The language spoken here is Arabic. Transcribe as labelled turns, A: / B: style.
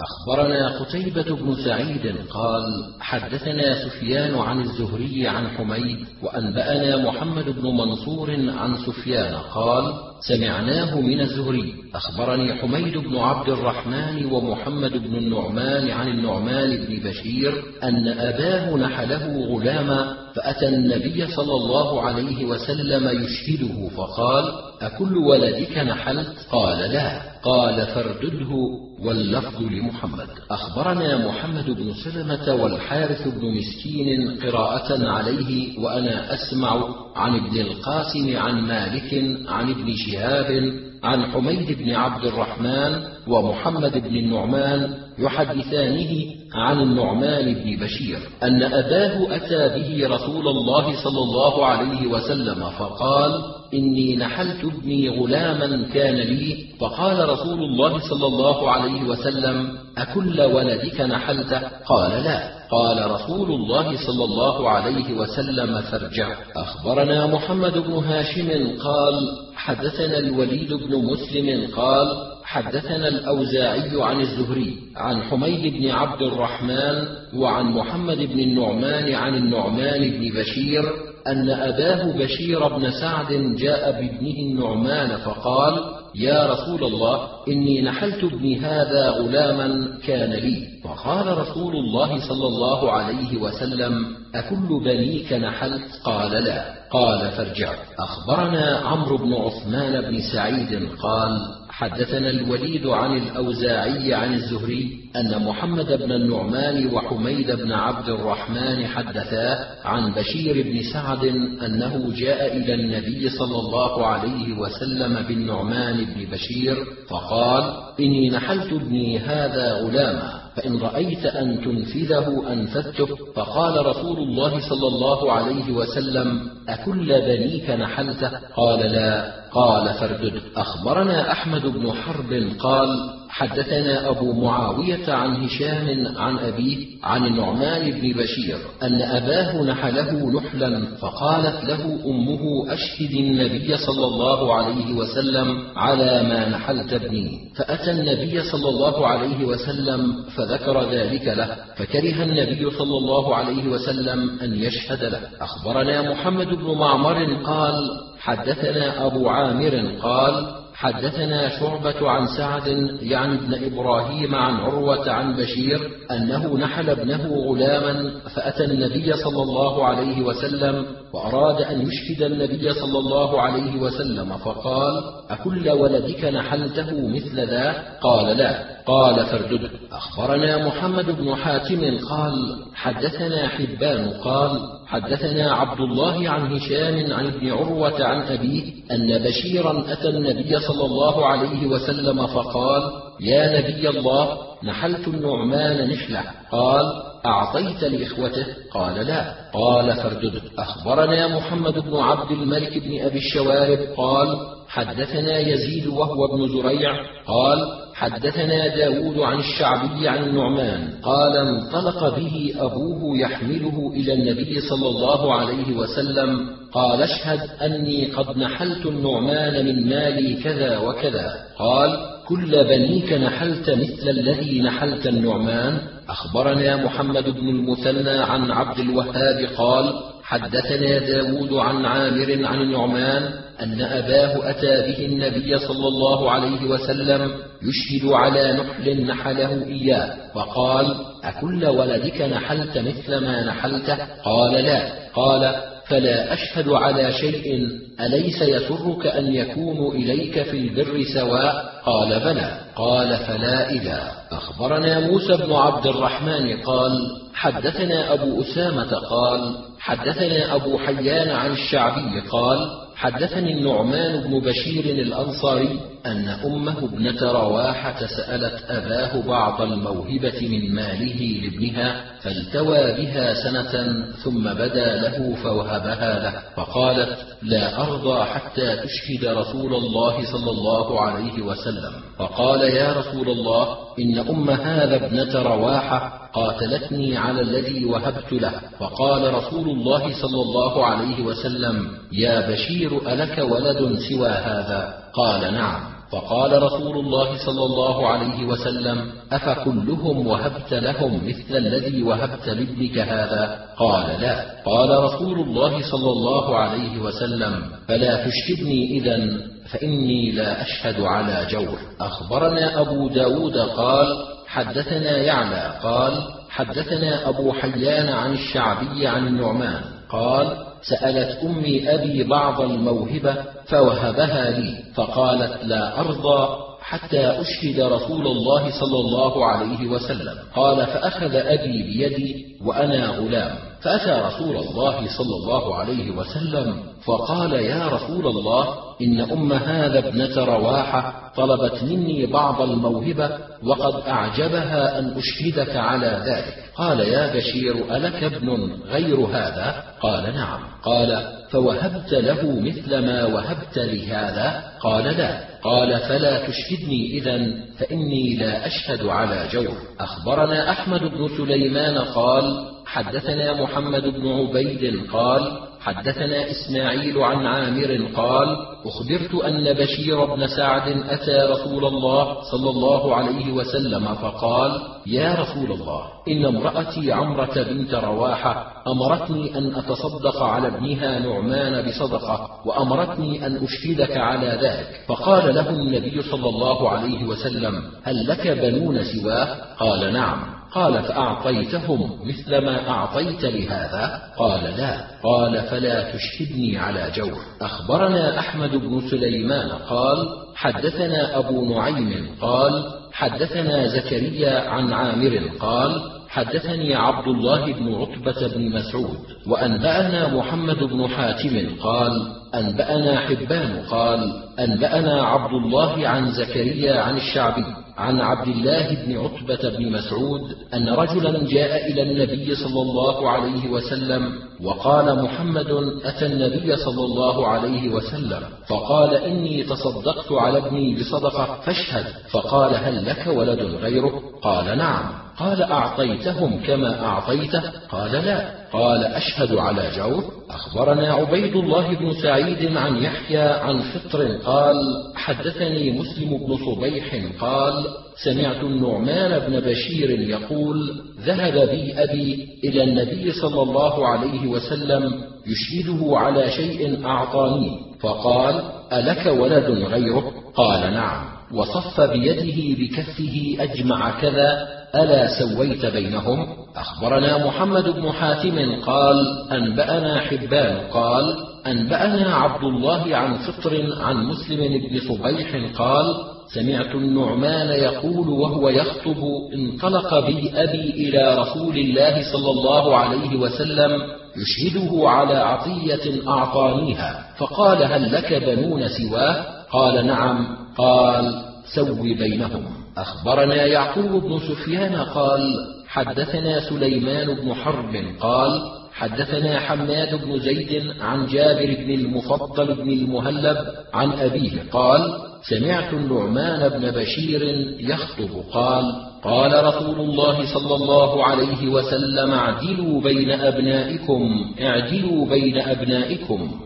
A: أخبرنا قتيبة بن سعيد قال حدثنا سفيان عن الزهري عن حميد وأنبأنا محمد بن منصور عن سفيان قال سمعناه من الزهري. أخبرني حميد بن عبد الرحمن ومحمد بن النعمان عن النعمان بن بشير أن أباه نحله غلاما فأتى النبي صلى الله عليه وسلم يشهده فقال أكل ولدك نحلت؟ قال لا. قال فاردده. واللفظ لمحمد. أخبرنا محمد بن سلمة والحارث بن مسكين قراءة عليه وأنا أسمع عن ابن القاسم عن مالك عن ابن شهاب عن حميد بن عبد الرحمن ومحمد بن النعمان يحدثانه عن النعمان بن بشير أن أباه أتى به رسول الله صلى الله عليه وسلم فقال إني نحلت ابني غلاما كان لي. فقال رسول الله صلى الله عليه وسلم أكل ولدك نحلته قال لا. قال رسول الله صلى الله عليه وسلم فارجع. أخبرنا محمد بن هاشم قال حدثنا الوليد بن مسلم قال حدثنا الأوزاعي عن الزهري عن حميد بن عبد الرحمن وعن محمد بن النعمان عن النعمان بن بشير أن أباه بشير بن سعد جاء بابنه النعمان فقال يا رسول الله إني نحلت ابني هذا غلاما كان لي. فقال رسول الله صلى الله عليه وسلم أكل بنيك نحلت قال لا. قال فارجع. أخبرنا عمرو بن عثمان بن سعيد قال حدثنا الوليد عن الأوزاعي عن الزهري أن محمد بن النعمان وحميد بن عبد الرحمن حدثا عن بشير بن سعد أنه جاء إلى النبي صلى الله عليه وسلم بالنعمان بن بشير فقال إني نحلت ابني هذا غلاما. فإن رأيت أن تنفذه أنفذته. فقال رسول الله صلى الله عليه وسلم أكل بنيك نحلته؟ قال لا. قال فاردد أخبرنا أحمد بن حرب قال حدثنا أبو معاوية عن هشام عن أبيه عن النعمان بن بشير أن أباه نحله نحلا فقالت له أمه أشهد النبي صلى الله عليه وسلم على ما نحلت ابني. فأتى النبي صلى الله عليه وسلم فذكر ذلك له فكره النبي صلى الله عليه وسلم أن يشهد له. أخبرنا محمد بن معمر قال حدثنا أبو عامر قال حدثنا شعبة عن سعد يعني ابن إبراهيم عن عروة عن بشير أنه نحل ابنه غلاما فأتى النبي صلى الله عليه وسلم وأراد أن يشهد النبي صلى الله عليه وسلم فقال أكل ولدك نحلته مثل ذا؟ قال لا. قال فاردد. أخبرنا محمد بن حاتم قال حدثنا حبان قال حدثنا عبد الله عن هشام عن ابن عروة عن أبيه أن بشيرا أتى النبي صلى الله عليه وسلم فقال يا نبي الله نحلت النعمان نحلة. قال أعطيت لإخوته؟ قال لا. قال فاردد. أخبرنا محمد بن عبد الملك بن أبي الشوارب. قال حدثنا يزيد وهو ابن زريع. قال حدثنا داود عن الشعبي عن النعمان. قال انطلق به أبوه يحمله إلى النبي صلى الله عليه وسلم. قال اشهد أني قد نحلت النعمان من مالي كذا وكذا. قال كل بنيك نحلت مثل الذي نحلت النعمان. أخبرنا محمد بن المثنى عن عبد الوهاب قال حدثنا داود عن عامر عن النعمان أن أباه أتى به النبي صلى الله عليه وسلم يشهد على نحل نحله إياه فقال أكل ولدك نحلت مثل ما نحلته؟ قال لا. قال فلا أشهد على شيء أليس يسرك أن يكونوا إليك في البر سواء؟ قال بلى. قال فلا إذا. أخبرنا موسى بن عبد الرحمن قال حدثنا أبو أسامة قال حدثنا أبو حيان عن الشعبي قال حدثني النعمان بن بشير الأنصاري أن أمه ابنة رواحة سألت أباه بعض الموهبة من ماله لابنها فالتوى بها سنة ثم بدا له فوهبها له فقالت لا أرضى حتى تشهد رسول الله صلى الله عليه وسلم. فقال يا رسول الله إن أم هذا ابنة رواحة قاتلتني على الذي وهبت له. فقال رسول الله صلى الله عليه وسلم يا بشير ألك ولد سوى هذا؟ قال نعم. فقال رسول الله صلى الله عليه وسلم أفكلهم وهبت لهم مثل الذي وهبت لابنك هذا؟ قال لا. قال رسول الله صلى الله عليه وسلم فلا تشهدني اذا فإني لا أشهد على جور. أخبرنا أبو داود قال حدثنا يعلى قال حدثنا أبو حيان عن الشعبي عن النعمان قال سألت أمي أبي بعض الموهبة فوهبها لي فقالت لا أرضى حتى أشهد رسول الله صلى الله عليه وسلم. قال فأخذ أبي بيدي وأنا غلام. فأتى رسول الله صلى الله عليه وسلم فقال يا رسول الله إن أم هذا ابنة رواحة طلبت مني بعض الموهبة وقد أعجبها أن أشهدك على ذلك. قال يا بشير ألك ابن غير هذا؟ قال نعم. قال فوهبت له مثل ما وهبت لهذا؟ قال لا. قال فلا تشهدني اذا فإني لا أشهد على جور. أخبرنا أحمد بن سليمان قال حدثنا محمد بن عبيد قال حدثنا إسماعيل عن عامر قال أخبرت أن بشير بن سعد أتى رسول الله صلى الله عليه وسلم فقال يا رسول الله إن امرأتي عمرة بنت رواحة أمرتني أن أتصدق على ابنها نعمان بصدقة وأمرتني أن أشهدك على ذلك. فقال له النبي صلى الله عليه وسلم هل لك بنون سواه؟ قال نعم. قال فأعطيتهم مثل ما أعطيت لهذا؟ قال لا. قال فلا تشهدني على جور أخبرنا أحمد بن سليمان قال حدثنا أبو نعيم قال حدثنا زكريا عن عامر قال حدثني عبد الله بن عتبة بن مسعود وأنبأنا محمد بن حاتم قال أنبأنا حبان قال أنبأنا عبد الله عن زكريا عن الشعبي عن عبد الله بن عتبة بن مسعود أن رجلا جاء إلى النبي صلى الله عليه وسلم وقال محمد أتى النبي صلى الله عليه وسلم فقال إني تصدقت على ابني بصدقة فاشهد. فقال هل لك ولد غيره؟ قال نعم. قال أعطيتهم كما أعطيته؟ قال لا. قال أشهد على جور أخبرنا عبيد الله بن سعيد عن يحيى عن فطر قال حدثني مسلم بن صبيح قال سمعت النعمان بن بشير يقول ذهب بي أبي إلى النبي صلى الله عليه وسلم يشهده على شيء أعطانيه فقال ألك ولد غيره قال نعم. وصف بيده بكفه أجمع كذا ألا سويت بينهم؟ أخبرنا محمد بن حاتم قال أنبأنا حبان. قال أنبأنا عبد الله عن فطر عن مسلم بن صبيح. قال سمعت النعمان يقول وهو يخطب انطلق بي أبي إلى رسول الله صلى الله عليه وسلم يشهده على عطية أعطانيها فقال هل لك بنون سواه؟ قال نعم. قال سو بينهم. أخبرنا يعقوب بن سفيان قال حدثنا سليمان بن حرب قال حدثنا حماد بن زيد عن جابر بن المفضل بن المهلب عن أبيه قال سمعت النعمان بن بشير يخطب قال قال رسول الله صلى الله عليه وسلم اعدلوا بين أبنائكم اعدلوا بين أبنائكم.